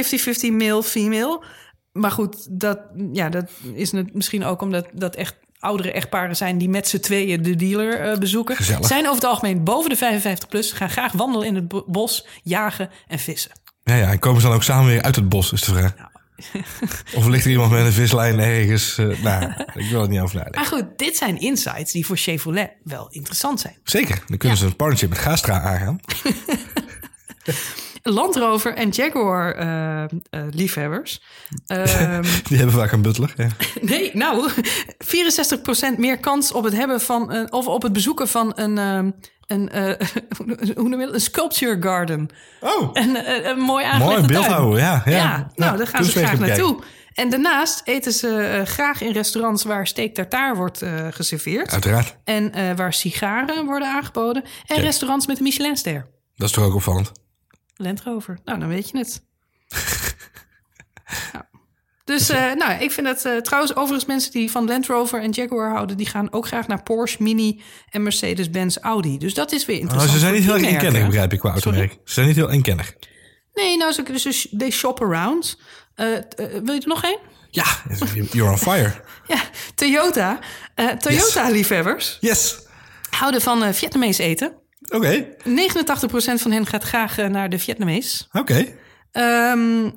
S1: male-female. Maar goed, dat, ja, dat is het misschien ook omdat dat echt oudere echtparen zijn... die met z'n tweeën de dealer eh, bezoeken.
S2: Gezellig.
S1: Zijn over het algemeen boven de 55 plus. Gaan graag wandelen in het bo- bos, jagen en vissen.
S2: Ja, ja, en komen ze dan ook samen weer uit het bos, is de vraag. Of ligt er iemand met een vislijn ergens? eh, nou, ik wil er niet over nadenken.
S1: Maar goed, dit zijn insights die voor Chevrolet wel interessant zijn.
S2: Zeker, dan kunnen ze een partnership met Gastra aangaan.
S1: Land Rover en Jaguar eh, eh, liefhebbers. Ehm,
S2: Die hebben vaak een butler. Ja.
S1: nee, nou, 64% meer kans op het hebben van een, of op het bezoeken van een, ehm, een, eh, hoe noem je dat? Een sculpture garden.
S2: Oh,
S1: Een, een, een mooi aangelegde
S2: mooi
S1: tuin.
S2: beeldhouden, ja. Ja,
S1: Ja, nou, daar gaan ze graag naartoe. En daarnaast eten ze eh, graag in restaurants waar steak tartare wordt eh, geserveerd.
S2: Uiteraard,
S1: En eh, waar sigaren worden aangeboden. En restaurants met een Michelinster.
S2: dat is toch ook opvallend.
S1: Land Rover. Nou, dan weet je het. Ja. Dus eh, nou, ik vind dat eh, trouwens overigens mensen die van Land Rover en Jaguar houden, die gaan ook graag naar Porsche, Mini en Mercedes-Benz Audi. Dus dat is weer
S2: Maar
S1: interessant.
S2: ze zijn niet heel
S1: merken.
S2: begrijp ik, qua automerk. Ze zijn niet heel inkennig.
S1: Nee, nou, ze, dus they shop around. Eh, wil je er nog één?
S2: Ja, you're on fire.
S1: Ja, Toyota. Toyota-liefhebbers
S2: Yes.
S1: houden van Vietnamees eten. 89%
S2: Oké,
S1: van hen gaat graag naar de Vietnamees.
S2: oké.
S1: Ehm,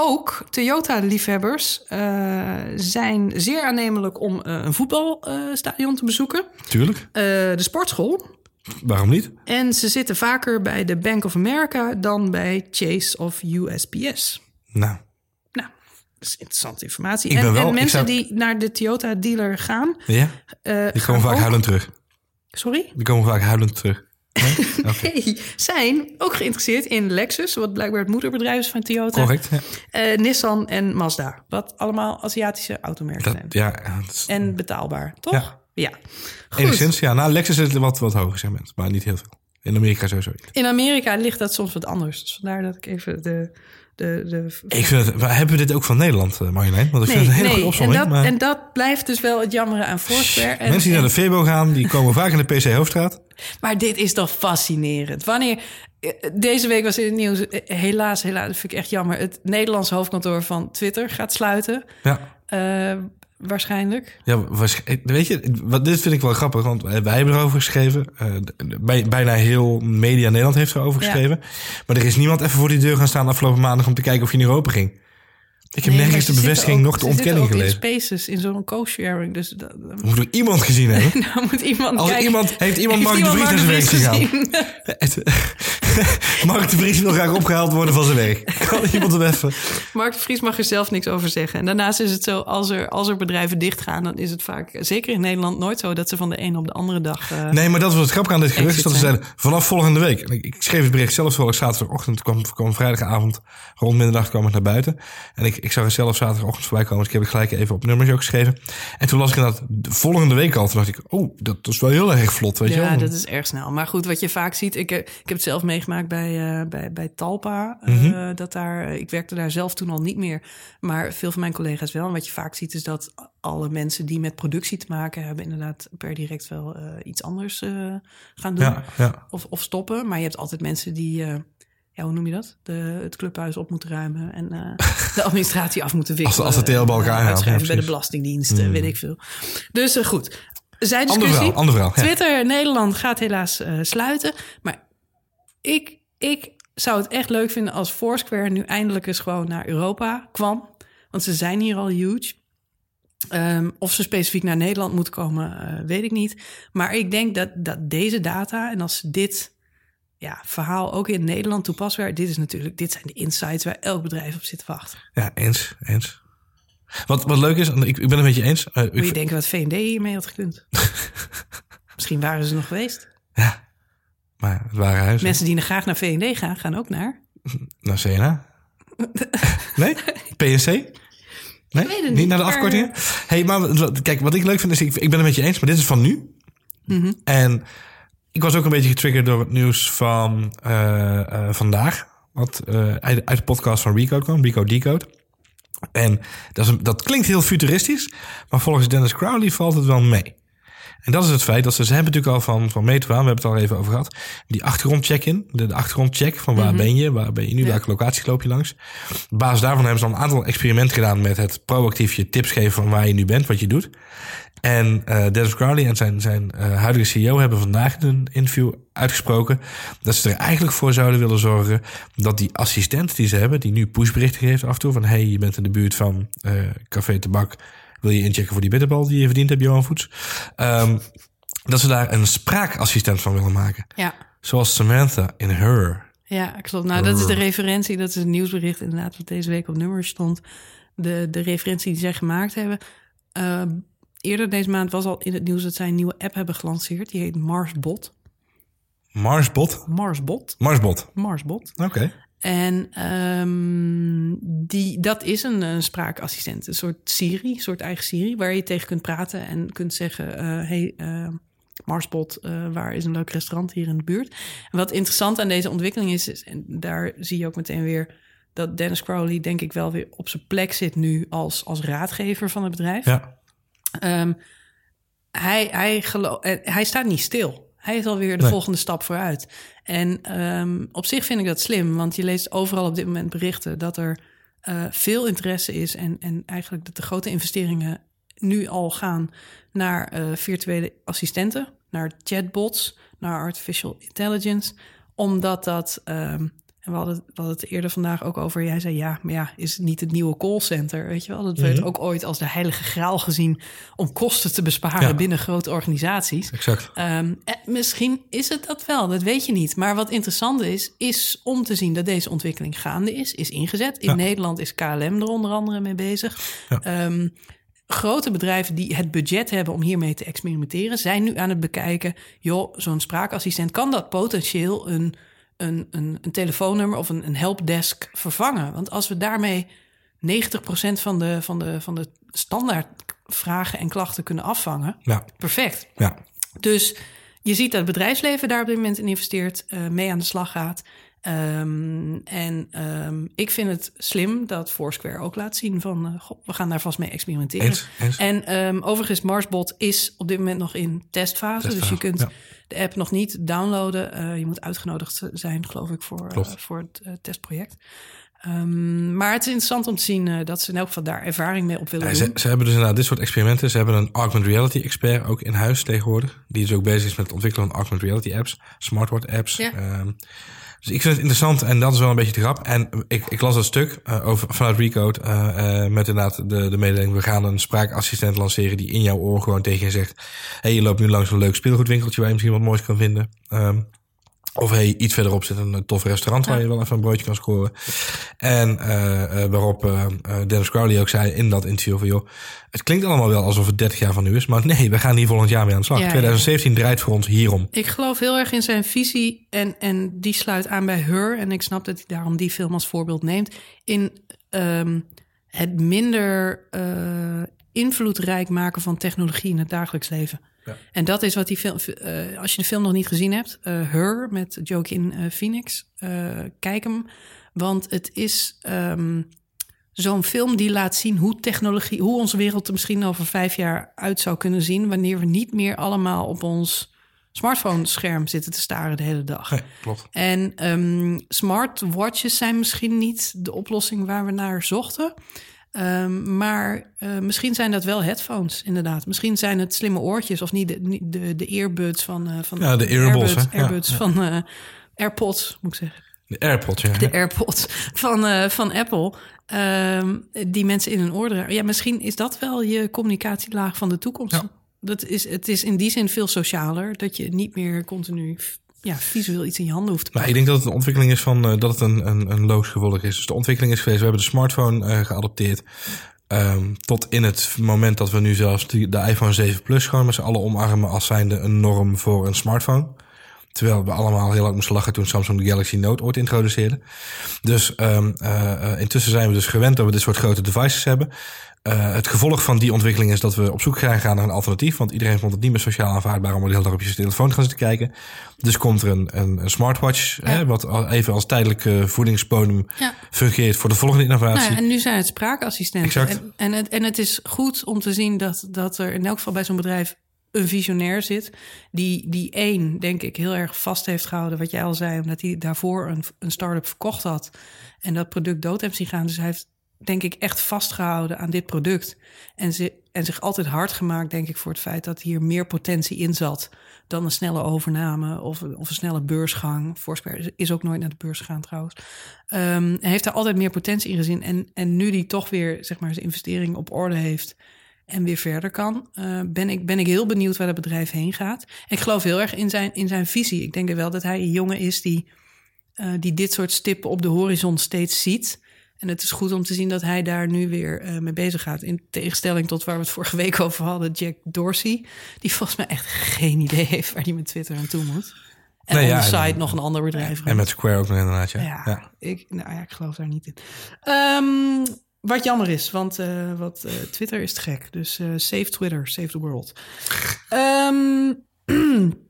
S1: ook Toyota-liefhebbers eh, zijn zeer aannemelijk om eh, een voetbalstadion te bezoeken.
S2: Tuurlijk.
S1: Eh, de sportschool.
S2: Waarom niet?
S1: En ze zitten vaker bij de Bank of America dan bij Chase of USPS.
S2: Nou,
S1: Nou, dat is interessante informatie. En,
S2: wel-
S1: mensen
S2: zou-
S1: die naar de Toyota-dealer gaan...
S2: ja?
S1: eh,
S2: Die komen vaak
S1: ook-
S2: huilend terug.
S1: Sorry?
S2: Die komen vaak huilend terug.
S1: Hey, zijn ook geïnteresseerd in Lexus, wat blijkbaar het moederbedrijf is van Toyota.
S2: Correct. Ja.
S1: Eh, Nissan en Mazda, wat allemaal Aziatische automerken
S2: Dat,
S1: zijn.
S2: ja, is-
S1: En betaalbaar, toch?
S2: Ja.
S1: Ja. Goed.
S2: enigszins. Ja, nou, Lexus is wat, wat hoger segment, maar niet heel veel. In Amerika sowieso niet.
S1: In Amerika ligt dat soms wat anders. Dus vandaar dat ik even de... de, de
S2: Ik vind het, hebben we dit ook van Nederland, eh, Marjolein? Want ik vind het een hele goede
S1: en
S2: opzomming.
S1: dat,
S2: maar
S1: en dat blijft dus wel het jammere aan Foursquare. En,
S2: mensen die naar de Febo gaan, die komen vaak in de PC Hoofdstraat.
S1: Maar dit is toch fascinerend. Wanneer... eh, Deze week was in het nieuws, eh, helaas, helaas, dat vind ik echt jammer. Het Nederlands hoofdkantoor van Twitter gaat sluiten.
S2: Ja.
S1: Waarschijnlijk.
S2: Ja, waarsch- weet je, wat, dit vind ik wel grappig, want wij, hebben erover geschreven. Eh, bij, bijna heel Media Nederland heeft erover
S1: Ja.
S2: geschreven. Maar er is niemand even voor die deur gaan staan afgelopen maandag om te kijken of je in Europa ging. Ik heb
S1: Nee,
S2: nergens de bevestiging nog de ontkenning
S1: ook
S2: gelezen.
S1: in spaces, in zo'n co-sharing. Dus dat, dat-
S2: Moet er iemand gezien hebben?
S1: nou moet iemand
S2: Als
S1: kijken.
S2: iemand, heeft iemand
S1: Heeft
S2: Mark de Vries naar zijn
S1: gezien?
S2: Mark de Vries wil graag opgehaald worden van zijn werk. Kan iemand hem even...
S1: Mark de Vries mag er zelf niks over zeggen. En daarnaast is het zo, als er, als er bedrijven dichtgaan... dan is het vaak, zeker in Nederland, nooit zo... dat ze van de een op de andere dag... eh,
S2: Nee, maar dat was het grappige aan dit gerucht.
S1: Exit
S2: Dat ze
S1: zijn.
S2: zeiden, vanaf volgende week. Ik, ik schreef het bericht zelf zoals zaterdagochtend. kwam, kwam vrijdagavond rond middernacht kwam ik naar buiten. En ik, ik zag het zelf zaterdagochtend voorbij komen. Dus ik heb het gelijk even op nummers ook geschreven. En toen las ik inderdaad de volgende week al. Toen dacht ik, oh, dat is wel heel erg vlot, weet je
S1: Ja,
S2: wel.
S1: dat is erg snel. Maar goed, wat je vaak ziet, ik, eh, ik heb het zelf meegemaakt bij, eh, bij, bij Talpa. eh,
S2: Mhm.
S1: dat daar, ik werkte daar zelf toen al niet meer, maar veel van mijn collega's wel. En wat je vaak ziet is dat alle mensen die met productie te maken hebben, inderdaad per direct wel eh, iets anders eh, gaan doen
S2: Ja, ja.
S1: of, of stoppen. Maar je hebt altijd mensen die, eh, ja, hoe noem je dat? De, het clubhuis op moeten ruimen en eh, de administratie af moeten wikkelen.
S2: Als als de teel bij elkaar
S1: eh, uitschrijven
S2: ja,
S1: bij de
S2: precies.
S1: Belastingdienst, eh, weet ik veel. Dus eh, goed. Zij
S2: Ander
S1: discussie.
S2: verhaal, ander verhaal. Ja.
S1: Twitter Nederland gaat helaas eh, sluiten. Maar ik, ik zou het echt leuk vinden als Foursquare nu eindelijk eens gewoon naar Europa kwam. Want ze zijn hier al huge. Ehm, of ze specifiek naar Nederland moeten komen, eh, weet ik niet. Maar ik denk dat, dat deze data en als dit ja, verhaal ook in Nederland toepasbaar... dit is natuurlijk, dit zijn de insights waar elk bedrijf op zit te wachten.
S2: Ja, eens, eens. Wat, wat leuk is, ik, ik ben het met je eens. ik
S1: Moet je
S2: vind-
S1: denken wat V&D hiermee had gekund? Misschien waren ze nog geweest.
S2: ja, maar het waren huizen.
S1: Mensen die graag naar V&D gaan, gaan ook naar...
S2: Naar CNA? nee? PSC? Nee? niet.
S1: niet,
S2: naar de
S1: maar-
S2: afkortingen? hey, maar kijk, wat ik leuk vind is, ik, ik ben het met je eens, maar dit is van nu.
S1: Mhm.
S2: En ik was ook een beetje getriggerd door het nieuws van eh, eh, vandaag. Wat eh, uit, uit de podcast van Recode kwam, Recode Decode. En dat, is een- dat klinkt heel futuristisch, maar volgens Dennis Crowley valt het wel mee. En dat is het feit dat ze, ze hebben natuurlijk al van, van aan, we hebben het al even over gehad, die achtergrondcheck-in, de, de achtergrondcheck van waar ben je, waar ben je nu,
S1: Ja.
S2: welke locaties loop je langs. Op basis daarvan hebben ze al een aantal experimenten gedaan met het proactief je tips geven van waar je nu bent, wat je doet. En eh Dennis Crowley en zijn, zijn eh, huidige CEO hebben vandaag in een interview uitgesproken dat ze er eigenlijk voor zouden willen zorgen dat die assistent die ze hebben, die nu pushberichten geeft af en toe van hey, je bent in de buurt van eh, Café Tabak, wil je inchecken voor die bitterbal die je verdiend hebt, Johan Voets? Ehm, dat ze daar een spraakassistent van willen maken.
S1: Ja.
S2: Zoals Samantha in Her.
S1: Ja, klopt. Nou, dat is de referentie. Dat is een nieuwsbericht inderdaad wat deze week op nummer stond. De, de referentie die zij gemaakt hebben. Uh, eerder deze maand was al in het nieuws dat zij een nieuwe app hebben gelanceerd. Die heet Marsbot.
S2: Marsbot?
S1: Marsbot.
S2: Marsbot.
S1: Marsbot.
S2: Oké. Okay.
S1: En um, die, dat is een, een, spraakassistent. Een soort Siri, een soort eigen Siri... waar je tegen kunt praten en kunt zeggen... Uh, hey, uh, Marsbot, uh, waar is een leuk restaurant hier in de buurt? En wat interessant aan deze ontwikkeling is... is en daar zie je ook meteen weer... dat Dennis Crowley denk ik wel weer op zijn plek zit nu... als, als raadgever van het bedrijf.
S2: Ja.
S1: Um, hij, hij, geloof, hij staat niet stil. Hij is alweer de nee. volgende stap vooruit. En um, op zich vind ik dat slim, want je leest overal op dit moment berichten dat er uh, veel interesse is en, en eigenlijk dat de grote investeringen nu al gaan naar uh, virtuele assistenten, naar chatbots, naar artificial intelligence, omdat dat. Um, en we hadden, we hadden het eerder vandaag ook over. Jij zei ja, maar ja, is het niet het nieuwe callcenter? Weet je wel, dat werd mm -hmm. ook ooit als de heilige graal gezien om kosten te besparen ja. binnen grote organisaties.
S2: Exact.
S1: Um, misschien is het dat wel, dat weet je niet. Maar wat interessant is, is om te zien dat deze ontwikkeling gaande is, is ingezet. In ja. Nederland is KLM er onder andere mee bezig. Ja. Um, grote bedrijven die het budget hebben om hiermee te experimenteren, zijn nu aan het bekijken. Joh, zo'n spraakassistent kan dat potentieel een een, een, een telefoonnummer of een, een helpdesk vervangen. Want als we daarmee 90% van de, van de, van de standaard vragen en klachten kunnen afvangen,
S2: ja.
S1: perfect.
S2: Ja.
S1: Dus je ziet dat het bedrijfsleven daar op dit moment in investeert, uh, mee aan de slag gaat. Um, en um, ik vind het slim dat Foursquare ook laat zien van... Uh, goh, we gaan daar vast mee experimenteren.
S2: Eens, eens.
S1: En um, overigens, Marsbot is op dit moment nog in testfase. testfase dus je kunt ja. de app nog niet downloaden. Uh, je moet uitgenodigd zijn, geloof ik, voor, uh, voor het testproject. Ehm, maar het is interessant om te zien uh, dat ze in elk geval daar ervaring mee op willen
S2: Ja,
S1: doen.
S2: ze, ze hebben dus inderdaad dit soort experimenten. Ze hebben een augmented reality expert ook in huis tegenwoordig. Die dus ook bezig is met het ontwikkelen van augmented reality apps, smartwatch apps.
S1: Ja.
S2: Ehm, dus ik vind het interessant en dat is wel een beetje de grap. En ik, ik las dat stuk uh, over, vanuit Recode uh, uh, met inderdaad de, de mededeling... we gaan een spraakassistent lanceren die in jouw oor gewoon tegen je zegt... hey, je loopt nu langs een leuk speelgoedwinkeltje waar je misschien wat moois kan vinden... Um, of hey, iets verderop zit een tof restaurant waar je wel even een broodje kan scoren. En uh, uh, waarop uh, Dennis Crowley ook zei in dat interview van... joh, het klinkt allemaal wel alsof het 30 jaar van nu is... maar nee, we gaan hier volgend jaar mee aan de slag.
S1: Ja,
S2: 2017 draait voor ons hierom.
S1: Ik geloof heel erg in zijn visie en, en die sluit aan bij Her. En ik snap dat hij daarom die film als voorbeeld neemt. In um, het minder invloedrijk maken van technologie in het dagelijks leven. Ja. En dat is wat die film. Uh, als je de film nog niet gezien hebt, uh, Her met Joaquin uh, Phoenix, kijk hem. Want het is um, zo'n film die laat zien hoe technologie, hoe onze wereld er misschien over vijf jaar uit zou kunnen zien. wanneer we niet meer allemaal op ons smartphone-scherm zitten te staren de hele dag.
S2: Nee, klopt.
S1: En um, smartwatches zijn misschien niet de oplossing waar we naar zochten. Um, maar uh, misschien zijn dat wel headphones, inderdaad. Misschien zijn het slimme oortjes of niet de, de, de earbuds van, uh, van
S2: ja, de earbuds,
S1: Airbuds, Airbuds ja, van uh, AirPods, moet ik zeggen.
S2: De AirPods, ja.
S1: De AirPods van, van Apple, um, die mensen in hun oor dragen. Ja, misschien is dat wel je communicatielaag van de toekomst.
S2: Ja.
S1: Dat is, het is in die zin veel socialer, dat je niet meer continu ja, visueel iets in je handen hoeft te
S2: Maar ik denk dat het een ontwikkeling is van uh, dat het een, een, een gevolg is. Dus de ontwikkeling is geweest, we hebben de smartphone uh, geadopteerd. Um, tot in het moment dat we nu zelfs die, de iPhone 7 Plus gewoon met z'n allen omarmen als zijnde een norm voor een smartphone. Terwijl we allemaal heel hard moesten lachen toen Samsung de Galaxy Note ooit introduceerde. Dus um, uh, intussen zijn we dus gewend dat we dit soort grote devices hebben. Uh, het gevolg van die ontwikkeling is dat we op zoek gaan naar een alternatief. Want iedereen vond het niet meer sociaal aanvaardbaar om de hele dag op je telefoon te gaan zitten kijken. Dus komt er een, een, een smartwatch, ja. hè, wat even als tijdelijke voedingsbodem
S1: ja.
S2: fungeert voor de volgende innovatie.
S1: Nou ja, en nu zijn het spraakassistenten.
S2: Exact.
S1: En, en, het, en het is goed om te zien dat, dat er in elk geval bij zo'n bedrijf een visionair zit. Die, die één, denk ik, heel erg vast heeft gehouden. Wat jij al zei, omdat hij daarvoor een, een start-up verkocht had. En dat product dood heeft zien gaan. Dus hij heeft denk ik, echt vastgehouden aan dit product. En, ze, en zich altijd hard gemaakt, denk ik, voor het feit dat hier meer potentie in zat dan een snelle overname of, of een snelle beursgang. Forsberg is ook nooit naar de beurs gegaan trouwens. Um, heeft daar altijd meer potentie in gezien. En, en nu die toch weer, zeg maar, zijn investering op orde heeft en weer verder kan, uh, ben, ik, ben ik heel benieuwd waar dat bedrijf heen gaat. Ik geloof heel erg in zijn, in zijn visie. Ik denk wel dat hij een jongen is die, uh, die dit soort stippen op de horizon steeds ziet. En het is goed om te zien dat hij daar nu weer uh, mee bezig gaat. In tegenstelling tot waar we het vorige week over hadden, Jack Dorsey. Die volgens mij echt geen idee heeft waar hij met Twitter aan toe moet. En
S2: Nee, ja, en-
S1: nog een ander bedrijf.
S2: En met Square ook nog inderdaad, ja.
S1: ja,
S2: ja.
S1: Ik, nou ja, ik geloof daar niet in. Ehm, wat jammer is, want uh, wat, uh, Twitter is te gek. Dus save Twitter, save the world. Ehm,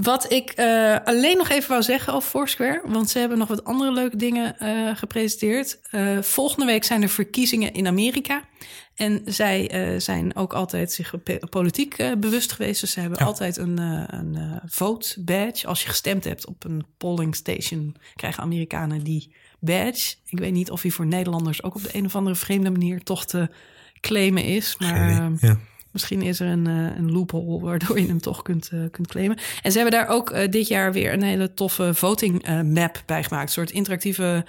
S1: wat ik uh, alleen nog even wou zeggen over Foursquare, want ze hebben nog wat andere leuke dingen uh, gepresenteerd. Uh, volgende week zijn er verkiezingen in Amerika. En zij zijn ook altijd zich politiek bewust geweest. Dus ze hebben
S2: Ja.
S1: altijd een, een vote badge. Als je gestemd hebt op een polling station, krijgen Amerikanen die badge. Ik weet niet of die voor Nederlanders ook op de een of andere vreemde manier toch te claimen is. Maar
S2: idee. Ja.
S1: Misschien is er een, uh, een loophole waardoor je hem toch kunt, uh, kunt claimen. En ze hebben daar ook uh, dit jaar weer een hele toffe voting map bij gemaakt. Een soort interactieve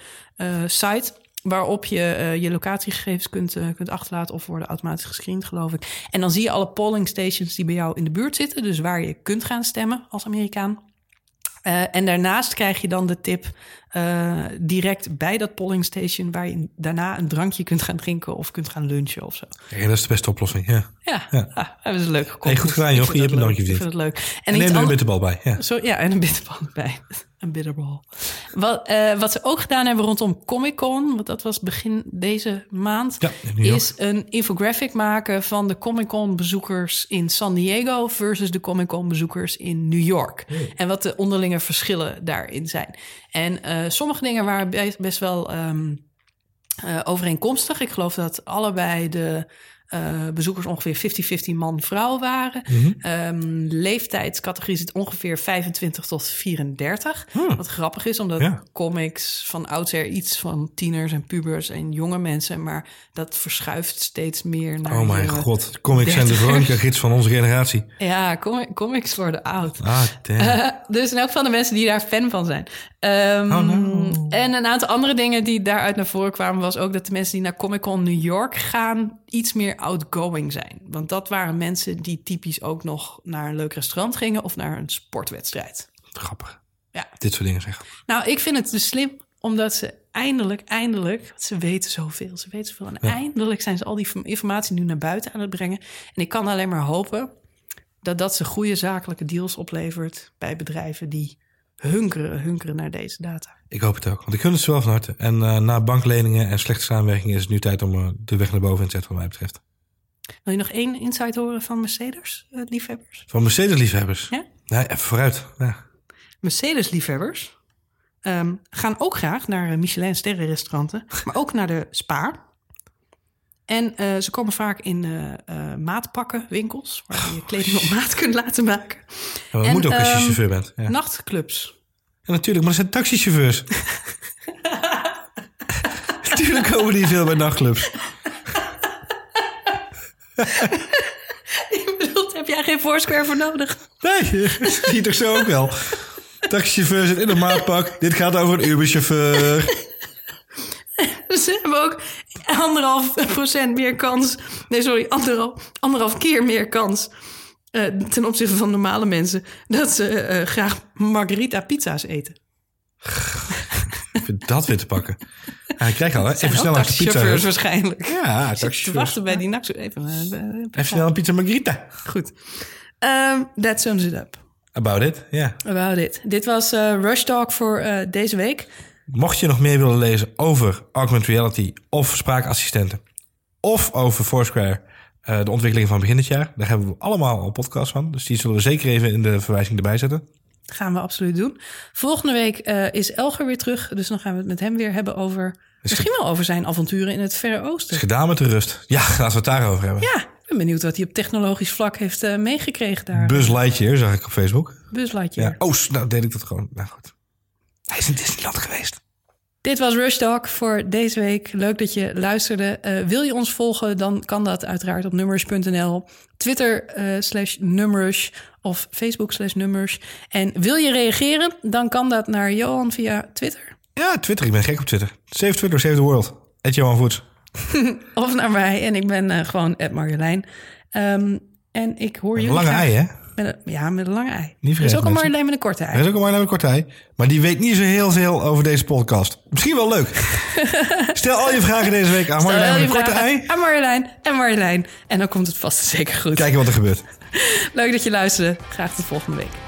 S1: site waarop je je locatiegegevens kunt, kunt achterlaten of worden automatisch gescreend, geloof ik. En dan zie je alle polling stations die bij jou in de buurt zitten. Dus waar je kunt gaan stemmen als Amerikaan. En daarnaast krijg je dan de tip uh, direct bij dat polling station... waar je daarna een drankje kunt gaan drinken of kunt gaan lunchen of zo.
S2: Ja, dat is de beste oplossing, ja.
S1: Ja,
S2: Ja.
S1: Ah, hebben ze leuk gekomen.
S2: Hey, goed gedaan, joh. Je hebt een drankje
S1: Ik vind het leuk.
S2: En neem er een bitterbal bij, ja.
S1: Zo, ja, en een bitterbal erbij. Een bitterbal. Wat, uh, wat ze ook gedaan hebben rondom Comic Con, want dat was begin deze maand,
S2: Ja,
S1: is een infographic maken van de Comic Con bezoekers in San Diego versus de Comic Con bezoekers in New York. En wat de onderlinge verschillen daarin zijn. En uh, sommige dingen waren be- best wel um, uh, overeenkomstig. Ik geloof dat allebei de eh, bezoekers ongeveer 50-50 man-vrouw waren.
S2: Mhm.
S1: Ehm, leeftijdscategorie zit ongeveer 25 tot 34.
S2: Hmm.
S1: Wat grappig is, omdat
S2: Ja.
S1: comics van oudsher iets van tieners en pubers en jonge mensen, maar dat verschuift steeds meer naar.
S2: Oh mijn god. Comics zijn de
S1: dertigers.
S2: Veronica-gids van onze generatie.
S1: Ja, comi- comics worden oud.
S2: Ah.
S1: Eh, dus in elk geval de mensen die daar fan van zijn. Ehm,
S2: Oh, no.
S1: En een aantal andere dingen die daaruit naar voren kwamen... was ook dat de mensen die naar Comic Con New York gaan... iets meer outgoing zijn. Want dat waren mensen die typisch ook nog naar een leuk restaurant gingen... of naar een sportwedstrijd.
S2: Grappig.
S1: Ja.
S2: Dit soort dingen zeggen.
S1: Nou, ik vind het dus slim omdat ze eindelijk, eindelijk... ze weten zoveel, ze weten zoveel... en eindelijk zijn ze al die informatie nu naar buiten aan het brengen. En ik kan alleen maar hopen dat dat ze goede zakelijke deals oplevert... bij bedrijven die hunkeren, hunkeren naar deze data.
S2: Ik hoop het ook, want ik gun het ze wel van harte. En eh, na bankleningen en slechte samenwerking is het nu tijd om eh, de weg naar boven in te zetten, wat mij betreft.
S1: Wil je nog één insight horen van Mercedes-liefhebbers?
S2: Van Mercedes-liefhebbers.
S1: Ja?
S2: Nee, even vooruit. Ja.
S1: Mercedes-liefhebbers ehm, gaan ook graag naar eh, Michelin-sterrenrestauranten, maar ook naar de Spa. En eh, ze komen vaak in eh eh, maatpakken, winkels, waar je kleding op maat kunt laten maken.
S2: Ja, dat moet ook als je
S1: ehm,
S2: chauffeur bent. Ja.
S1: Nachtclubs.
S2: Ja, natuurlijk, maar dat zijn taxichauffeurs. natuurlijk komen die veel bij nachtclubs.
S1: Heb jij geen Foursquare voor nodig?
S2: Nee, dat zie je toch zo ook wel. Taxichauffeur zit in een maatpak. Dit gaat over een Uberchauffeur.
S1: Ze hebben ook anderhalf procent meer kans. Nee, sorry, anderhalf, anderhalf keer meer kans. eh, ten opzichte van normale mensen. Dat ze eh, graag margarita pizza's eten.
S2: Dat weer te pakken. Ja, ik krijg al, hè. Even snel langs de pizza.
S1: waarschijnlijk.
S2: Ja,
S1: te wachten bij die nacht. Even, eh, eh,
S2: Even snel een pizza margarita.
S1: Goed. Ehm that sums it up.
S2: About it, ja.
S1: About it. Dit was Rush Talk voor deze week.
S2: Mocht je nog meer willen lezen over augmented reality of spraakassistenten... of over Foursquare, eh, de ontwikkeling van begin dit jaar... daar hebben we allemaal al podcasts van. Dus die zullen we zeker even in de verwijzing erbij zetten.
S1: Gaan we absoluut doen. Volgende week eh, is Elger weer terug. Dus dan gaan we het met hem weer hebben over... Misschien wel over zijn avonturen in het Verre Oosten.
S2: Is gedaan met de rust. Ja, laten we het daarover hebben.
S1: Ja, ik ben benieuwd wat hij op technologisch vlak heeft eh, meegekregen daar.
S2: Buzz Lightyear zag ik op Facebook.
S1: Buslightje.
S2: Ja. Oh, nou deed ik dat gewoon. Nou goed. Hij is in Disneyland geweest.
S1: Dit was Rush Talk voor deze week. Leuk dat je luisterde. Eh, wil je ons volgen, dan kan dat uiteraard op nummers.nl, Twitter eh, slash nummers of Facebook slash nummers. En wil je reageren, dan kan dat naar Johan via Twitter.
S2: Ja, Twitter. Ik ben gek op Twitter. Save Twitter, save the world. Johan Voets.
S1: Of naar mij. En ik ben eh, gewoon Ed Marjolein. Ehm, en ik hoor jullie
S2: lange ei, hè?
S1: Met een, ja, met een lange ei.
S2: Niet
S1: er is ook een. Marjolein met een korte
S2: Er
S1: ei.
S2: is ook een Marjolein met Kortij. Maar die weet niet zo heel veel over deze podcast. Misschien wel leuk. Stel al je vragen deze week aan Marjolein met een korte ei.
S1: En Marjolein en Marjolein. En dan komt het vast zeker goed.
S2: Kijken wat er gebeurt.
S1: Leuk dat je luisterde. Graag tot volgende week.